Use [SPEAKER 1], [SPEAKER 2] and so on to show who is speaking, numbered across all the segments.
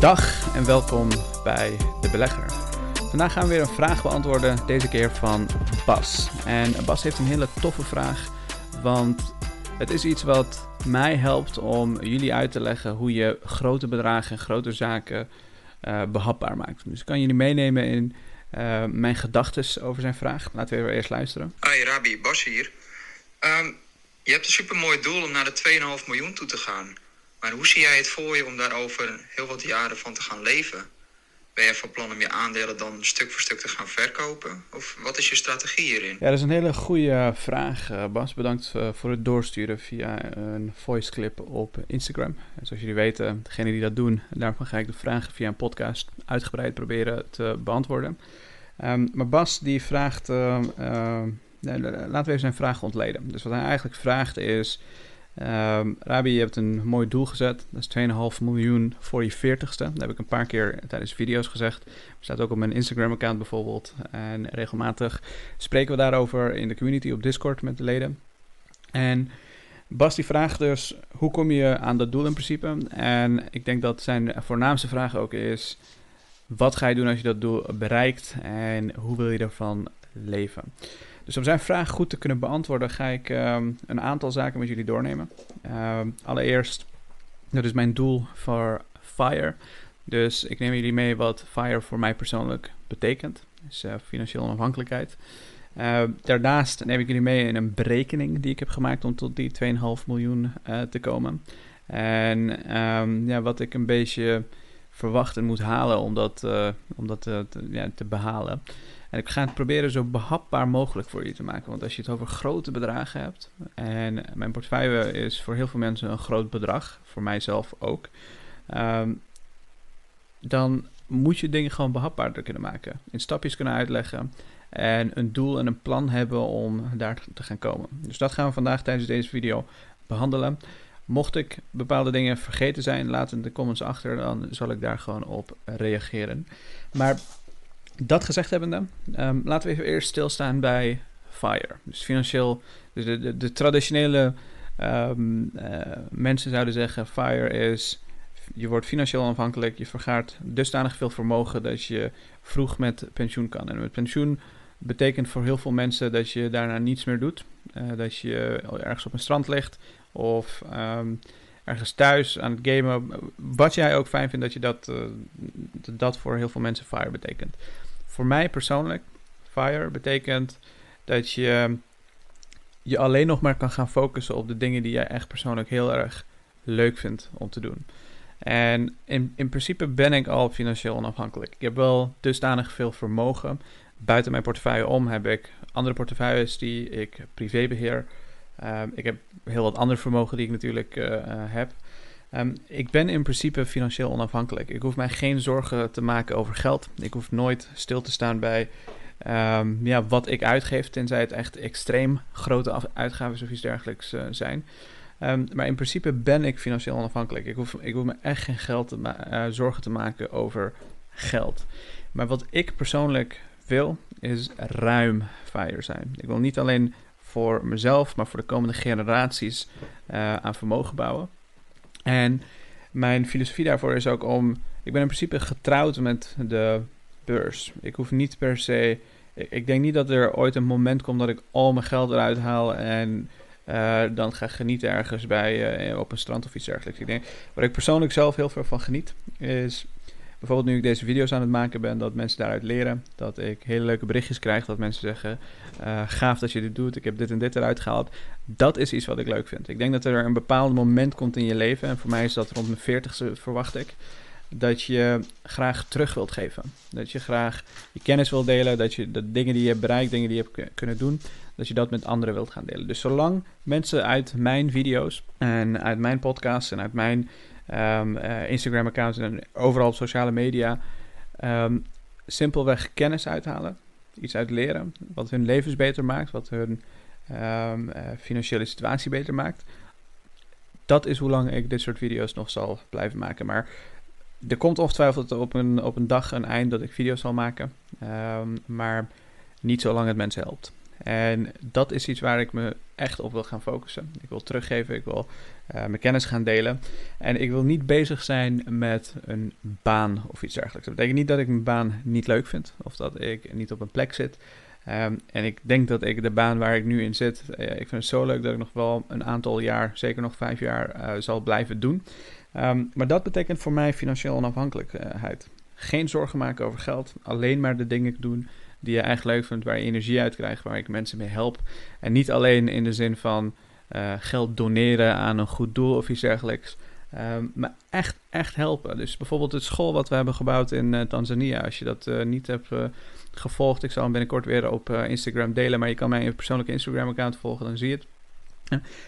[SPEAKER 1] Dag en welkom bij De Belegger. Vandaag gaan we weer een vraag beantwoorden, deze keer van Bas. En Bas heeft een hele toffe vraag, want het is iets wat mij helpt om jullie uit te leggen hoe je grote bedragen en grote zaken uh, behapbaar maakt. Dus ik kan jullie meenemen in uh, mijn gedachten over zijn vraag. Laten we even eerst luisteren.
[SPEAKER 2] Hi Rabi, Bas hier. Um, je hebt een supermooi doel om naar de 2,5 miljoen toe te gaan. Maar hoe zie jij het voor je om daar over heel wat jaren van te gaan leven? Ben je van plan om je aandelen dan stuk voor stuk te gaan verkopen? Of wat is je strategie hierin?
[SPEAKER 1] Ja, dat is een hele goede vraag, eh, Bas. Bedankt eh, voor het doorsturen via een voice clip op Instagram. En zoals jullie weten, degene die dat doen, daarvan ga ik de vragen via een podcast uitgebreid proberen te beantwoorden. Um, maar Bas die vraagt, uh, uh, laten we even zijn vraag ontleden. Dus wat hij eigenlijk vraagt is, Um, Rabi, je hebt een mooi doel gezet. Dat is 2,5 miljoen voor je 40ste. Dat heb ik een paar keer tijdens video's gezegd. Het staat ook op mijn Instagram-account bijvoorbeeld. En regelmatig spreken we daarover in de community op Discord met de leden. En Bas die vraagt dus, hoe kom je aan dat doel in principe? En ik denk dat zijn voornaamste vraag ook is, wat ga je doen als je dat doel bereikt? En hoe wil je ervan leven? Dus om zijn vraag goed te kunnen beantwoorden, ga ik um, een aantal zaken met jullie doornemen. Um, allereerst, dat is mijn doel voor FIRE. Dus ik neem jullie mee wat FIRE voor mij persoonlijk betekent. Dus uh, financiële onafhankelijkheid. Uh, daarnaast neem ik jullie mee in een berekening die ik heb gemaakt om tot die 2,5 miljoen uh, te komen. En ja, wat ik een beetje verwacht en moet halen om dat, uh, om dat ja, te behalen. En ik ga het proberen zo behapbaar mogelijk voor je te maken. Want als je het over grote bedragen hebt. En mijn portefeuille is voor heel veel mensen een groot bedrag. Voor mijzelf ook. Um, dan moet je dingen gewoon behapbaarder kunnen maken. In stapjes kunnen uitleggen. En een doel en een plan hebben om daar te gaan komen. Dus dat gaan we vandaag tijdens deze video behandelen. Mocht ik bepaalde dingen vergeten zijn, laat in de comments achter. Dan zal ik daar gewoon op reageren. Maar dat gezegd hebbende, um, laten we even eerst stilstaan bij FIRE. Dus financieel, dus de, de, de traditionele um, uh, mensen zouden zeggen: FIRE is. Je wordt financieel onafhankelijk, je vergaart dusdanig veel vermogen dat je vroeg met pensioen kan. En met pensioen betekent voor heel veel mensen dat je daarna niets meer doet. Uh, dat je ergens op een strand ligt of um, ergens thuis aan het gamen. Wat jij ook fijn vindt, dat je dat, uh, dat voor heel veel mensen FIRE betekent. Voor mij persoonlijk, FIRE betekent dat je je alleen nog maar kan gaan focussen op de dingen die jij echt persoonlijk heel erg leuk vindt om te doen. En in, in principe ben ik al financieel onafhankelijk. Ik heb wel dusdanig veel vermogen. Buiten mijn portefeuille om heb ik andere portefeuilles die ik privé beheer. Uh, ik heb heel wat ander vermogen die ik natuurlijk uh, uh, heb. Um, ik ben in principe financieel onafhankelijk. Ik hoef mij geen zorgen te maken over geld. Ik hoef nooit stil te staan bij um, ja, wat ik uitgeef, tenzij het echt extreem grote uitgaven of iets dergelijks uh, zijn. Um, maar in principe ben ik financieel onafhankelijk. Ik hoef, ik hoef me echt geen geld te uh, zorgen te maken over geld. Maar wat ik persoonlijk wil, is ruim fire zijn. Ik wil niet alleen voor mezelf, maar voor de komende generaties uh, aan vermogen bouwen. En mijn filosofie daarvoor is ook om. Ik ben in principe getrouwd met de beurs. Ik hoef niet per se. Ik denk niet dat er ooit een moment komt dat ik al mijn geld eruit haal en uh, dan ga genieten ergens bij uh, op een strand of iets dergelijks. Ik denk, waar ik persoonlijk zelf heel veel van geniet, is bijvoorbeeld nu ik deze video's aan het maken ben, dat mensen daaruit leren. Dat ik hele leuke berichtjes krijg, dat mensen zeggen, uh, gaaf dat je dit doet, ik heb dit en dit eruit gehaald. Dat is iets wat ik leuk vind. Ik denk dat er een bepaald moment komt in je leven, en voor mij is dat rond mijn veertigste verwacht ik, dat je graag terug wilt geven. Dat je graag je kennis wilt delen, dat je de dingen die je hebt bereikt, dingen die je hebt kunnen doen, dat je dat met anderen wilt gaan delen. Dus zolang mensen uit mijn video's en uit mijn podcast en uit mijn um, uh, Instagram-accounts en overal op sociale media um, simpelweg kennis uithalen, iets uit leren, wat hun levens beter maakt, wat hun um, uh, financiële situatie beter maakt. Dat is hoe lang ik dit soort video's nog zal blijven maken. Maar er komt ongetwijfeld op een, op een dag een eind dat ik video's zal maken. Maar niet zolang het mensen helpt. En dat is iets waar ik me echt op wil gaan focussen. Ik wil teruggeven, ik wil uh, mijn kennis gaan delen. En ik wil niet bezig zijn met een baan of iets dergelijks. Dat betekent niet dat ik mijn baan niet leuk vind of dat ik niet op een plek zit. Ehm, en ik denk dat ik de baan waar ik nu in zit, uh, ik vind het zo leuk dat ik nog wel een aantal jaar, zeker nog vijf jaar, uh, zal blijven doen. Um, maar dat betekent voor mij financiële onafhankelijkheid. Geen zorgen maken over geld, alleen maar de dingen doen die je echt leuk vindt, waar je energie uit krijgt, waar ik mensen mee help. En niet alleen in de zin van uh, geld doneren aan een goed doel of iets dergelijks. Um, maar echt, echt helpen. Dus bijvoorbeeld het school wat we hebben gebouwd in uh, Tanzania. Als je dat uh, niet hebt gevolgd, ik zal hem binnenkort weer op Instagram delen. Maar je kan mijn persoonlijke Instagram-account volgen, dan zie je het.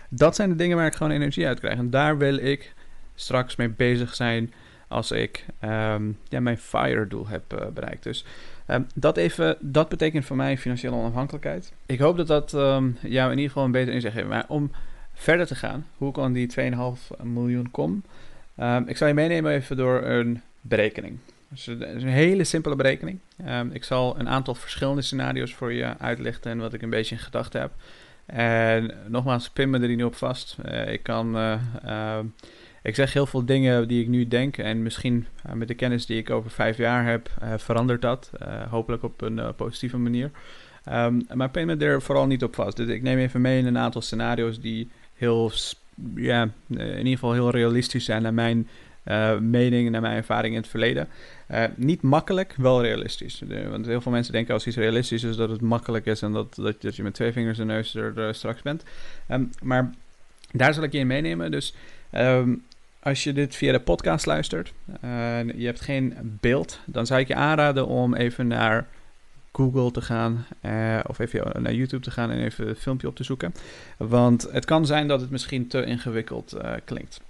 [SPEAKER 1] dat zijn de dingen waar ik gewoon energie uit krijg. En daar wil ik straks mee bezig zijn als ik um, ja, mijn FIRE-doel heb bereikt. Dus Um, dat, even, dat betekent voor mij financiële onafhankelijkheid. Ik hoop dat dat um, jou in ieder geval een beter inzicht geeft. Maar om verder te gaan, hoe ik aan die 2,5 miljoen kom. Um, ik zal je meenemen even door een berekening. Dus het is een hele simpele berekening. ik zal een aantal verschillende scenario's voor je uitlichten en wat ik een beetje in gedachten heb. En nogmaals, pin me er niet op vast. Uh, ik kan... Uh, ik zeg heel veel dingen die ik nu denk. En misschien uh, met de kennis die ik over vijf jaar heb, uh, verandert dat. Uh, hopelijk op een positieve manier. Um, maar pin me er vooral niet op vast. Dus ik neem even mee in een aantal scenario's die heel, ja, in ieder geval heel realistisch zijn naar mijn mening en naar mijn ervaring in het verleden. niet makkelijk, wel realistisch. want heel veel mensen denken als iets realistisch is dat het makkelijk is en dat, dat, je met twee vingers en neus er straks bent. Um, maar daar zal ik je in meenemen. Dus um, als je dit via de podcast luistert en je hebt geen beeld, dan zou ik je aanraden om even naar Google te gaan uh, of even naar YouTube te gaan en even een filmpje op te zoeken. Want het kan zijn dat het misschien te ingewikkeld uh, klinkt.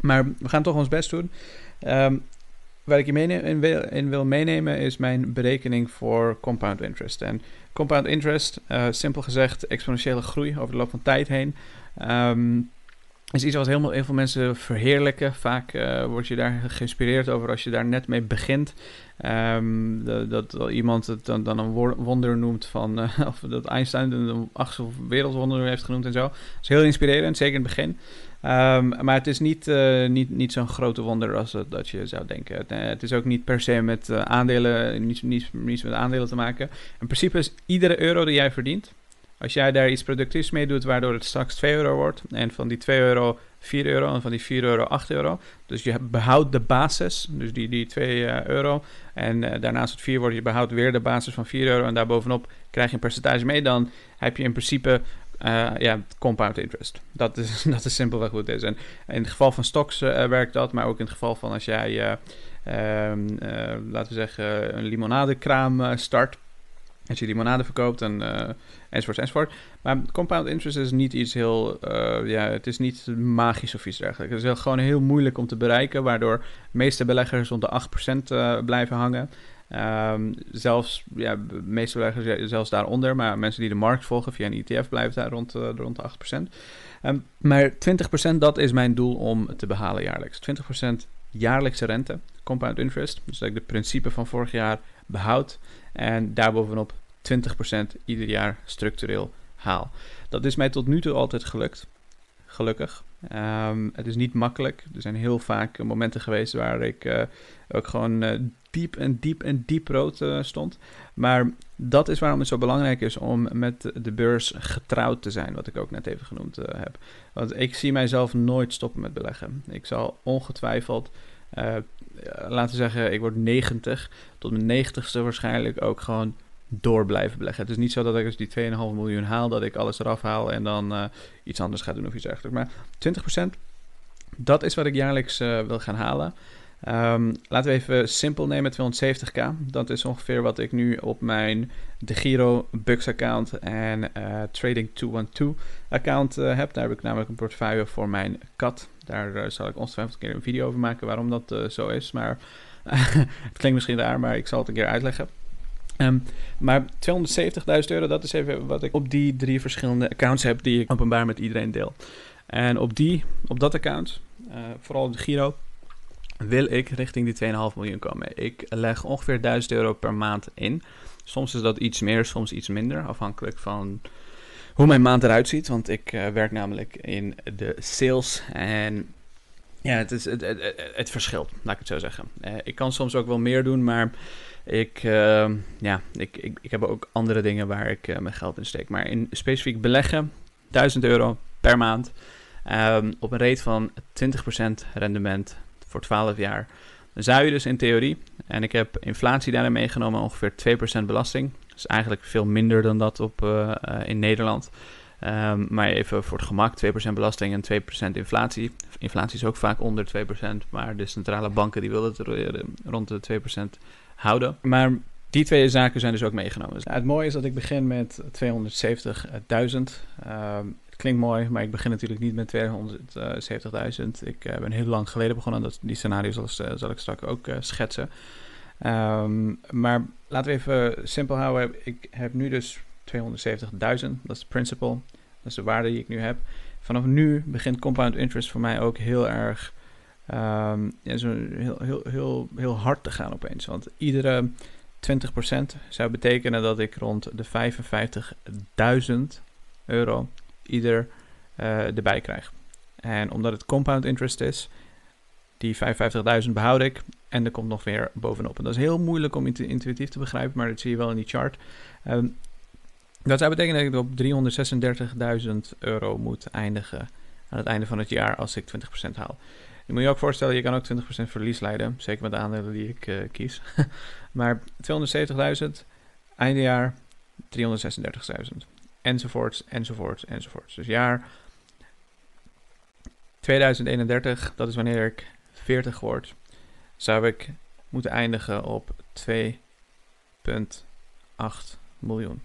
[SPEAKER 1] Maar we gaan toch ons best doen. Um, waar ik je in, wil, meenemen is mijn berekening voor compound interest. En compound interest, simpel gezegd, exponentiële groei over de loop van tijd heen. Um, is iets wat heel, heel veel mensen verheerlijken. Vaak uh, word je daar geïnspireerd over als je daar net mee begint. Um, de, dat iemand het dan, dan, een wonder noemt van, uh, of dat Einstein een achtste wereldwonder heeft genoemd en zo. Dat is heel inspirerend, zeker in het begin. Um, maar het is niet, uh, niet, niet zo'n grote wonder als dat, dat je zou denken. Het, het is ook niet per se met aandelen, niets, niets met aandelen te maken. In principe is iedere euro die jij verdient, als jij daar iets productiefs mee doet, waardoor het straks 2 euro wordt. En van die 2 euro 4 euro en van die 4 euro 8 euro. Dus je behoudt de basis, dus die, die 2 uh, eh, euro. En uh, daarnaast het 4 wordt, je behoudt weer de basis van 4 euro. En daarbovenop krijg je een percentage mee. Dan heb je in principe uh, ja, compound interest. Dat is, dat is simpelweg hoe is. En in het geval van stocks werkt dat. Maar ook in het geval van als jij, ehm, laten we zeggen, een limonadekraam start als je limonade verkoopt en uh, enzovoort. Maar compound interest is niet iets heel, uh, ja, het is niet magisch of iets dergelijks. Het is heel, gewoon heel moeilijk om te bereiken, waardoor de meeste beleggers rond de 8% uh, blijven hangen. Um, zelfs, ja, de meeste beleggers zelfs daaronder, maar mensen die de markt volgen via een ETF blijven daar rond, rond de 8%. Um, maar 20% dat is mijn doel om te behalen jaarlijks. 20% jaarlijkse rente, compound interest. Dus dat ik de principe van vorig jaar behoud en daarbovenop 20% ieder jaar structureel haal. Dat is mij tot nu toe altijd gelukt. Gelukkig. Um, het is niet makkelijk. Er zijn heel vaak momenten geweest waar ik uh, ook gewoon uh, diep en diep en diep rood uh, stond. Maar dat is waarom het zo belangrijk is om met de beurs getrouwd te zijn, wat ik ook net even genoemd heb. Want ik zie mijzelf nooit stoppen met beleggen. Ik zal ongetwijfeld eh, laten we zeggen, ik word 90. Tot mijn 90ste waarschijnlijk ook gewoon door blijven beleggen. Het is niet zo dat ik als die 2,5 miljoen haal, dat ik alles eraf haal en dan uh, iets anders ga doen of iets dergelijks. Maar 20%, dat is wat ik jaarlijks uh, wil gaan halen. Um, laten we even simpel nemen, 270k. Dat is ongeveer wat ik nu op mijn De Giro account en uh, Trading 212 account heb. Daar heb ik namelijk een portefeuille voor mijn kat. Daar zal ik ongetwijfeld een keer een video over maken waarom dat zo is. Maar het klinkt misschien raar, maar ik zal het een keer uitleggen. Um, maar 270.000 euro, dat is even wat ik op die drie verschillende accounts heb die ik openbaar met iedereen deel. En op, die, op dat account, vooral op de Giro, wil ik richting die 2,5 miljoen komen. Ik leg ongeveer 1000 euro per maand in. Soms is dat iets meer, soms iets minder, afhankelijk van hoe mijn maand eruit ziet. Want ik uh, werk namelijk in de sales en ja, het, is, het, het, verschilt, laat ik het zo zeggen. Uh, ik kan soms ook wel meer doen, maar ik, uh, ja, ik, ik, ik heb ook andere dingen waar ik uh, mijn geld in steek. Maar in specifiek beleggen, 1000 euro per maand, um, op een rate van 20% rendement voor 12 jaar. Dan zou je dus in theorie, en ik heb inflatie daarin meegenomen, ongeveer 2% belasting. Dat is eigenlijk veel minder dan dat op, uh, in Nederland. Um, maar even voor het gemak, 2% belasting en 2% inflatie. Inflatie is ook vaak onder 2%, maar de centrale banken die willen het rond de 2% houden. Maar die twee zaken zijn dus ook meegenomen. het mooie is dat ik begin met 270.000. Um, het klinkt mooi, maar ik begin natuurlijk niet met 270.000. Ik uh, ben heel lang geleden begonnen. Dat, die scenario's zal, uh, zal ik straks ook schetsen. Um, maar laten we even simpel houden. Ik heb nu dus 270.000. Dat is de principal. Dat is de waarde die ik nu heb. Vanaf nu begint compound interest voor mij ook heel erg um, ja, zo heel, heel, heel, heel hard te gaan opeens. Want iedere 20% zou betekenen dat ik rond de 55.000 euro ieder uh, erbij krijg. En omdat het compound interest is, die 55.000 behoud ik en er komt nog weer bovenop. En dat is heel moeilijk om intuïtief te begrijpen, maar dat zie je wel in die chart. Um, dat zou betekenen dat ik op 336.000 euro moet eindigen aan het einde van het jaar als ik 20% haal. Je moet je ook voorstellen, je kan ook 20% verlies leiden. Zeker met de aandelen die ik uh, kies. maar 270.000, eindejaar 336.000. Enzovoorts, enzovoorts, enzovoorts. Dus jaar 2031, dat is wanneer ik 40 word, zou ik moeten eindigen op 2,8 miljoen.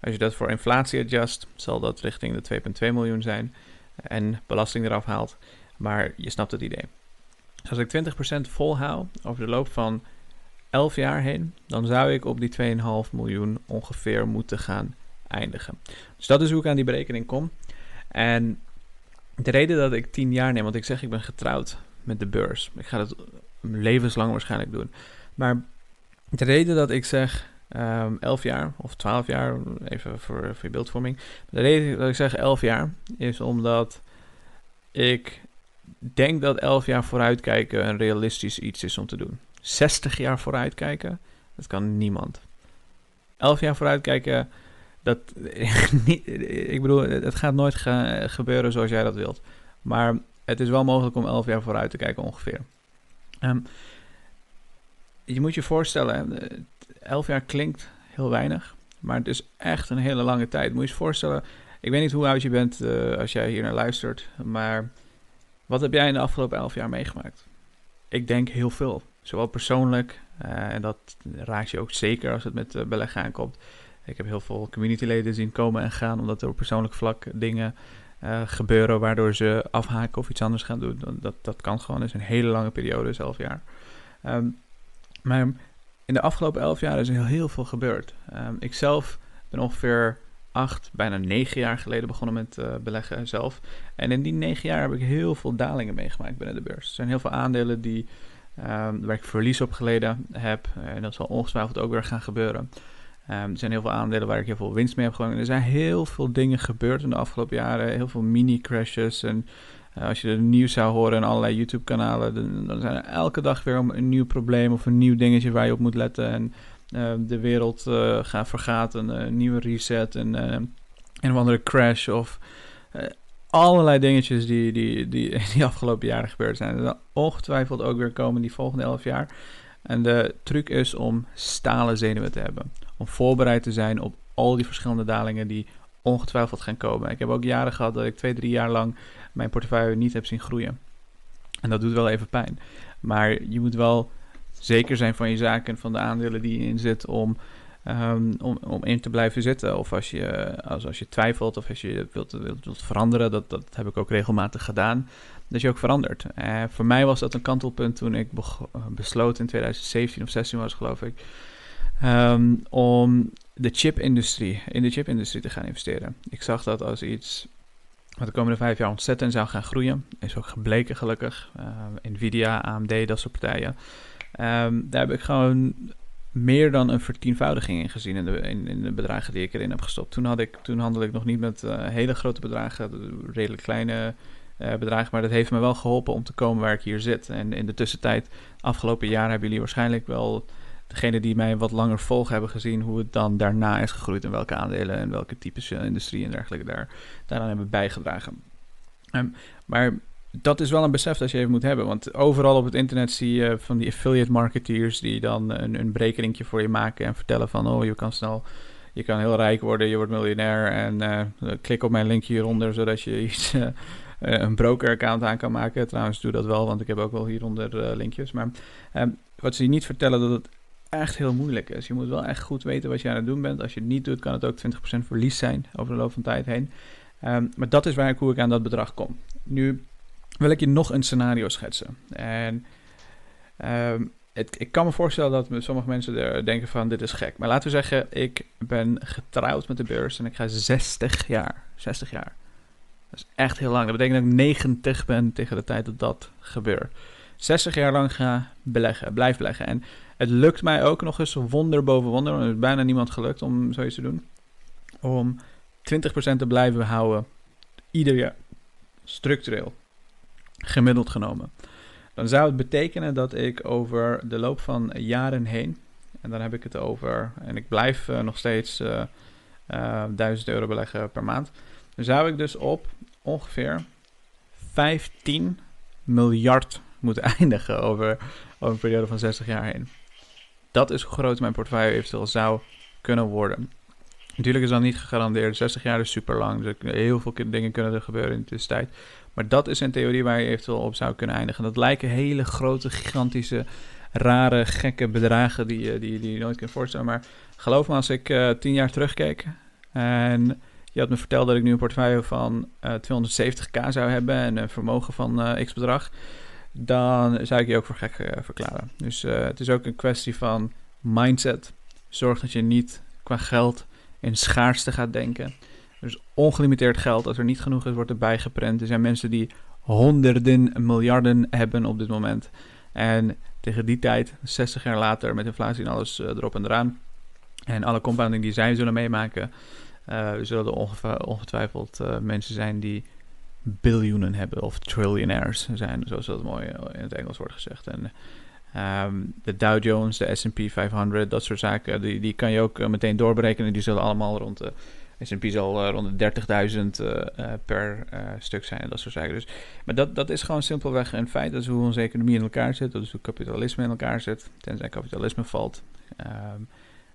[SPEAKER 1] Als je dat voor inflatie adjust, zal dat richting de 2,2 miljoen zijn en belasting eraf haalt. Maar je snapt het idee. Dus als ik 20% volhoud over de loop van 11 jaar heen, dan zou ik op die 2,5 miljoen ongeveer moeten gaan eindigen. Dus dat is hoe ik aan die berekening kom. En de reden dat ik 10 jaar neem, want ik zeg ik ben getrouwd met de beurs. Ik ga het levenslang waarschijnlijk doen. Maar de reden dat ik zeg um, ehm, 11 jaar of 12 jaar, even voor, voor je beeldvorming. De reden dat ik zeg 11 jaar is omdat ik denk dat 11 jaar vooruitkijken een realistisch iets is om te doen. 60 jaar vooruitkijken, dat kan niemand. 11 jaar vooruitkijken, dat, ik bedoel, het gaat nooit gebeuren zoals jij dat wilt. Maar het is wel mogelijk om 11 jaar vooruit te kijken ongeveer. Um, je moet je voorstellen, 11 jaar klinkt heel weinig, maar het is echt een hele lange tijd. Moet je je voorstellen, ik weet niet hoe oud je bent uh, als jij hier naar luistert, maar wat heb jij in de afgelopen 11 jaar meegemaakt? Ik denk heel veel. Zowel persoonlijk, uh, en dat raakt je ook zeker als het met uh, beleggen aankomt. Ik heb heel veel communityleden zien komen en gaan, omdat er op persoonlijk vlak dingen gebeuren waardoor ze afhaken of iets anders gaan doen. Dat, dat kan gewoon, dat is een hele lange periode, 11 jaar. Um, maar in de afgelopen 11 jaar is er heel, veel gebeurd. Um, ik zelf ben ongeveer acht, bijna negen jaar geleden begonnen met uh, beleggen zelf. En in die negen jaar heb ik heel veel dalingen meegemaakt binnen de beurs. Er zijn heel veel aandelen die, um, waar ik verlies op geleden heb. En dat zal ongetwijfeld ook weer gaan gebeuren. Um, er zijn heel veel aandelen waar ik heel veel winst mee heb gewonnen. Er zijn heel veel dingen gebeurd in de afgelopen jaren. Heel veel mini-crashes. En als je het nieuws zou horen in allerlei YouTube-kanalen, dan, dan, zijn er elke dag weer een nieuw probleem of een nieuw dingetje waar je op moet letten. En uh, de wereld uh, gaat vergaat, een nieuwe reset, en een of andere crash of allerlei dingetjes die, die, die die afgelopen jaren gebeurd zijn. Zal ongetwijfeld ook weer komen die volgende elf jaar. En de truc is om stalen zenuwen te hebben. Om voorbereid te zijn op al die verschillende dalingen die ongetwijfeld gaan komen. Ik heb ook jaren gehad dat ik twee, drie jaar lang mijn portefeuille niet heb zien groeien. En dat doet wel even pijn. Maar je moet wel zeker zijn van je zaken en van de aandelen die je inzet om, um, om, om in te blijven zitten. Of als je, als, als je twijfelt of als je wilt, wilt, wilt veranderen, dat, dat heb ik ook regelmatig gedaan, dat je ook verandert. Uh, voor mij was dat een kantelpunt toen ik besloot in 2017 of 16 was geloof ik, um, om de chipindustrie, in de chipindustrie te gaan investeren. Ik zag dat als iets wat de komende vijf jaar ontzettend zou gaan groeien. Is ook gebleken gelukkig. Uh, Nvidia, AMD, dat soort partijen. Um, daar heb ik gewoon meer dan een vertienvoudiging in gezien in de, in, in bedragen die ik erin heb gestopt. Toen, had ik, toen handelde ik nog niet met uh, hele grote bedragen, redelijk kleine uh, bedragen, maar dat heeft me wel geholpen om te komen waar ik hier zit. En in de tussentijd, afgelopen jaar, hebben jullie waarschijnlijk wel, degene die mij wat langer volgen, hebben gezien hoe het dan daarna is gegroeid en welke aandelen en welke types industrie en dergelijke daar, daaraan hebben bijgedragen. Um, maar dat is wel een besef dat je even moet hebben. Want overal op het internet zie je van die affiliate marketeers die dan een, een voor je maken en vertellen van oh, je kan snel, je kan heel rijk worden, je wordt miljonair en uh, klik op mijn linkje hieronder zodat je iets, uh, een broker account aan kan maken. Trouwens, doe dat wel, want ik heb ook wel hieronder linkjes. Maar um, wat ze je niet vertellen dat het echt heel moeilijk is. Je moet wel echt goed weten wat je aan het doen bent. Als je het niet doet, kan het ook 20% verlies zijn over de loop van tijd heen. Um, maar dat is waar ik, hoe ik aan dat bedrag kom. Nu wil ik je nog een scenario schetsen. En het, ik kan me voorstellen dat sommige mensen denken van dit is gek. Maar laten we zeggen, ik ben getrouwd met de beurs en ik ga 60 jaar. 60 jaar. Dat is echt heel lang. Dat betekent dat ik 90 ben tegen de tijd dat dat gebeurt. 60 jaar lang ga beleggen, blijf beleggen. En het lukt mij ook nog eens wonder boven wonder. Er is bijna niemand gelukt om zoiets te doen. Om 20% te blijven houden. Ieder jaar. Structureel gemiddeld genomen. Dan zou het betekenen dat ik over de loop van jaren heen, en dan heb ik het over, en ik blijf uh, nog steeds uh, uh, 1000 euro beleggen per maand, dan zou ik dus op ongeveer 15 miljard moeten eindigen over een periode van 60 jaar heen. Dat is hoe groot mijn portefeuille eventueel zou kunnen worden. Natuurlijk is dat niet gegarandeerd. 60 jaar is super lang. Dus heel veel dingen kunnen er gebeuren in de tussentijd. Maar dat is een theorie waar je eventueel op zou kunnen eindigen. Dat lijken hele grote, gigantische, rare, gekke bedragen die, je, die, die je nooit kunt voorstellen. Maar geloof me, als ik uh, tien jaar terugkeek en je had me verteld dat ik nu een portefeuille van uh, eh, 270k zou hebben en een vermogen van uh, x bedrag, dan zou ik je ook voor gek verklaren. Dus het is ook een kwestie van mindset. Zorg dat je niet qua geld in schaarste gaat denken. Dus ongelimiteerd geld, als er niet genoeg is, wordt erbij geprent. Er zijn mensen die honderden miljarden hebben op dit moment. En tegen die tijd, 60 jaar later, met inflatie en alles uh, erop en eraan. En alle compounding die zij zullen meemaken, zullen er ongetwijfeld mensen zijn die biljoenen hebben of trillionaires zijn, zoals dat mooi in het Engels wordt gezegd. En um, de Dow Jones, de S&P 500, dat soort zaken, die, die kan je ook meteen doorberekenen. Die zullen allemaal rond de S&P zal rond de 30.000 uh, per stuk zijn en dat soort zaken. Dus, maar dat, dat is gewoon simpelweg een feit. Dat is hoe onze economie in elkaar zit. Dat is hoe kapitalisme in elkaar zit. Tenzij kapitalisme valt. Um,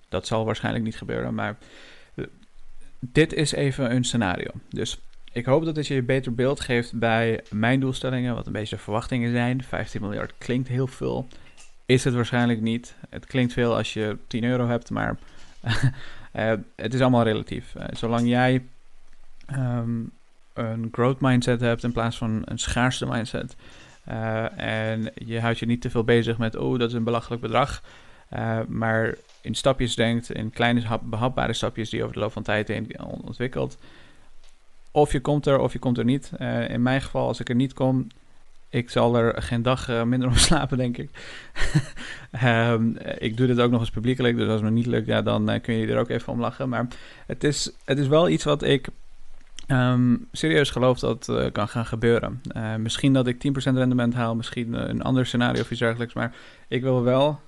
[SPEAKER 1] dat zal waarschijnlijk niet gebeuren. Maar dit is even een scenario. Dus ik hoop dat het je een beter beeld geeft bij mijn doelstellingen. Wat een beetje verwachtingen zijn. 15 miljard klinkt heel veel. Is het waarschijnlijk niet. Het klinkt veel als je 10 euro hebt, maar Uh, het is allemaal relatief. Uh, zolang jij um, een growth mindset hebt in plaats van een schaarste mindset. Uh, en je houdt je niet te veel bezig met, oh, dat is een belachelijk bedrag. maar in stapjes denkt, in kleine behapbare stapjes die over de loop van tijd heen ontwikkelt. Of je komt er of je komt er niet. in mijn geval, als ik er niet kom, ik zal er geen dag uh, minder om slapen, denk ik. um, ik doe dit ook nog eens publiekelijk, dus als het me niet lukt, ja, dan uh, kun je er ook even om lachen. Maar het is, het is wel iets wat ik um, serieus geloof dat kan gaan gebeuren. misschien dat ik 10% rendement haal, misschien een ander scenario of iets dergelijks. Maar ik wil wel,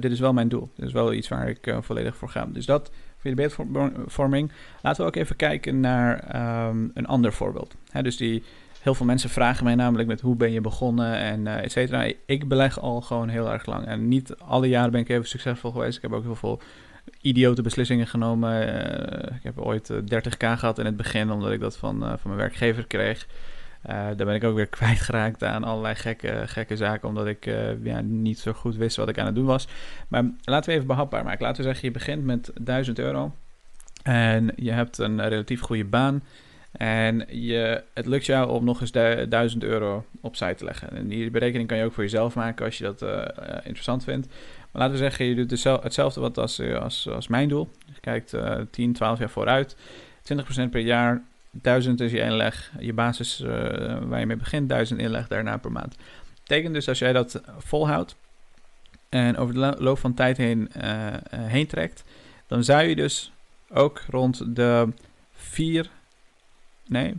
[SPEAKER 1] dit is wel mijn doel. Dit is wel iets waar ik volledig voor ga. Dus dat voor je beeldvorming. Laten we ook even kijken naar um, een ander voorbeeld. Dus die Heel veel mensen vragen mij namelijk met hoe ben je begonnen en uh, et cetera. Ik beleg al gewoon heel erg lang. En niet alle jaren ben ik even succesvol geweest. Ik heb ook heel veel idiote beslissingen genomen. Uh, ik heb ooit 30k eh, gehad in het begin, omdat ik dat van, van mijn werkgever kreeg. Uh, daar ben ik ook weer kwijtgeraakt aan allerlei gekke, gekke zaken, omdat ik ja, niet zo goed wist wat ik aan het doen was. Maar laten we even behapbaar maken. Laten we zeggen, je begint met 1000 euro en je hebt een relatief goede baan. En je, het lukt jou om nog eens 1000 euro opzij te leggen. En die berekening kan je ook voor jezelf maken als je dat uh, interessant vindt. Maar laten we zeggen, je doet hetzelfde wat als, eh, als, als mijn doel. Je kijkt uh, 10, 12 jaar vooruit. 20% per jaar, 1000 is je inleg. Je basis uh, waar je mee begint, 1000 inleg daarna per maand. Betekent dus als jij dat volhoudt, en over de loop van tijd heen, heen trekt, dan zou je dus ook rond de 4, nee,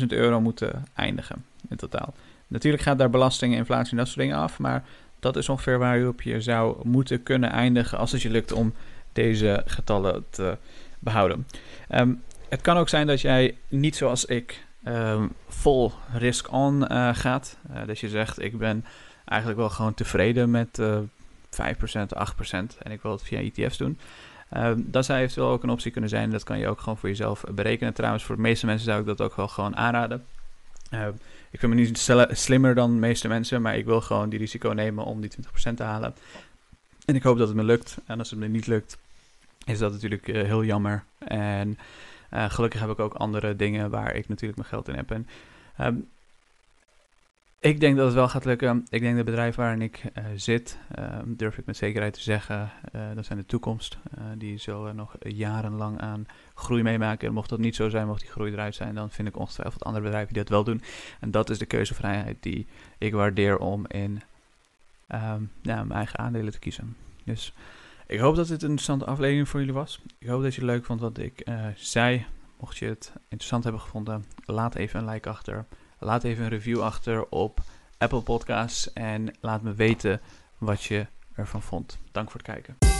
[SPEAKER 1] 519.000 euro moeten eindigen in totaal. Natuurlijk gaat daar belasting, inflatie en dat soort dingen af, maar dat is ongeveer waar je op je zou moeten kunnen eindigen als het je lukt om deze getallen te behouden. Ehm, het kan ook zijn dat jij niet zoals ik ehm, vol risk-on uh, gaat. Uh, dat je zegt, ik ben eigenlijk wel gewoon tevreden met uh, 5%, 8% en ik wil het via ETF's doen. Um, dat zou eventueel ook een optie kunnen zijn. Dat kan je ook gewoon voor jezelf berekenen. Trouwens, voor de meeste mensen zou ik dat ook wel gewoon aanraden. Uh, ik vind me niet slimmer dan de meeste mensen, maar ik wil gewoon die risico nemen om die 20% te halen. En ik hoop dat het me lukt. En als het me niet lukt, is dat natuurlijk uh, heel jammer. En uh, gelukkig heb ik ook andere dingen waar ik natuurlijk mijn geld in heb. En um, ik denk dat het wel gaat lukken. Ik denk dat het bedrijf waarin ik uh, zit, uh, durf ik met zekerheid te zeggen, uh, dat zijn de toekomst. die zullen nog jarenlang aan groei meemaken. En mocht dat niet zo zijn, mocht die groei eruit zijn, dan vind ik ongetwijfeld andere bedrijven die dat wel doen. En dat is de keuzevrijheid die ik waardeer om in ja, mijn eigen aandelen te kiezen. Dus ik hoop dat dit een interessante aflevering voor jullie was. Ik hoop dat je het leuk vond wat ik zei. Mocht je het interessant hebben gevonden, laat even een like achter. Laat even een review achter op Apple Podcasts en laat me weten wat je ervan vond. Dank voor het kijken.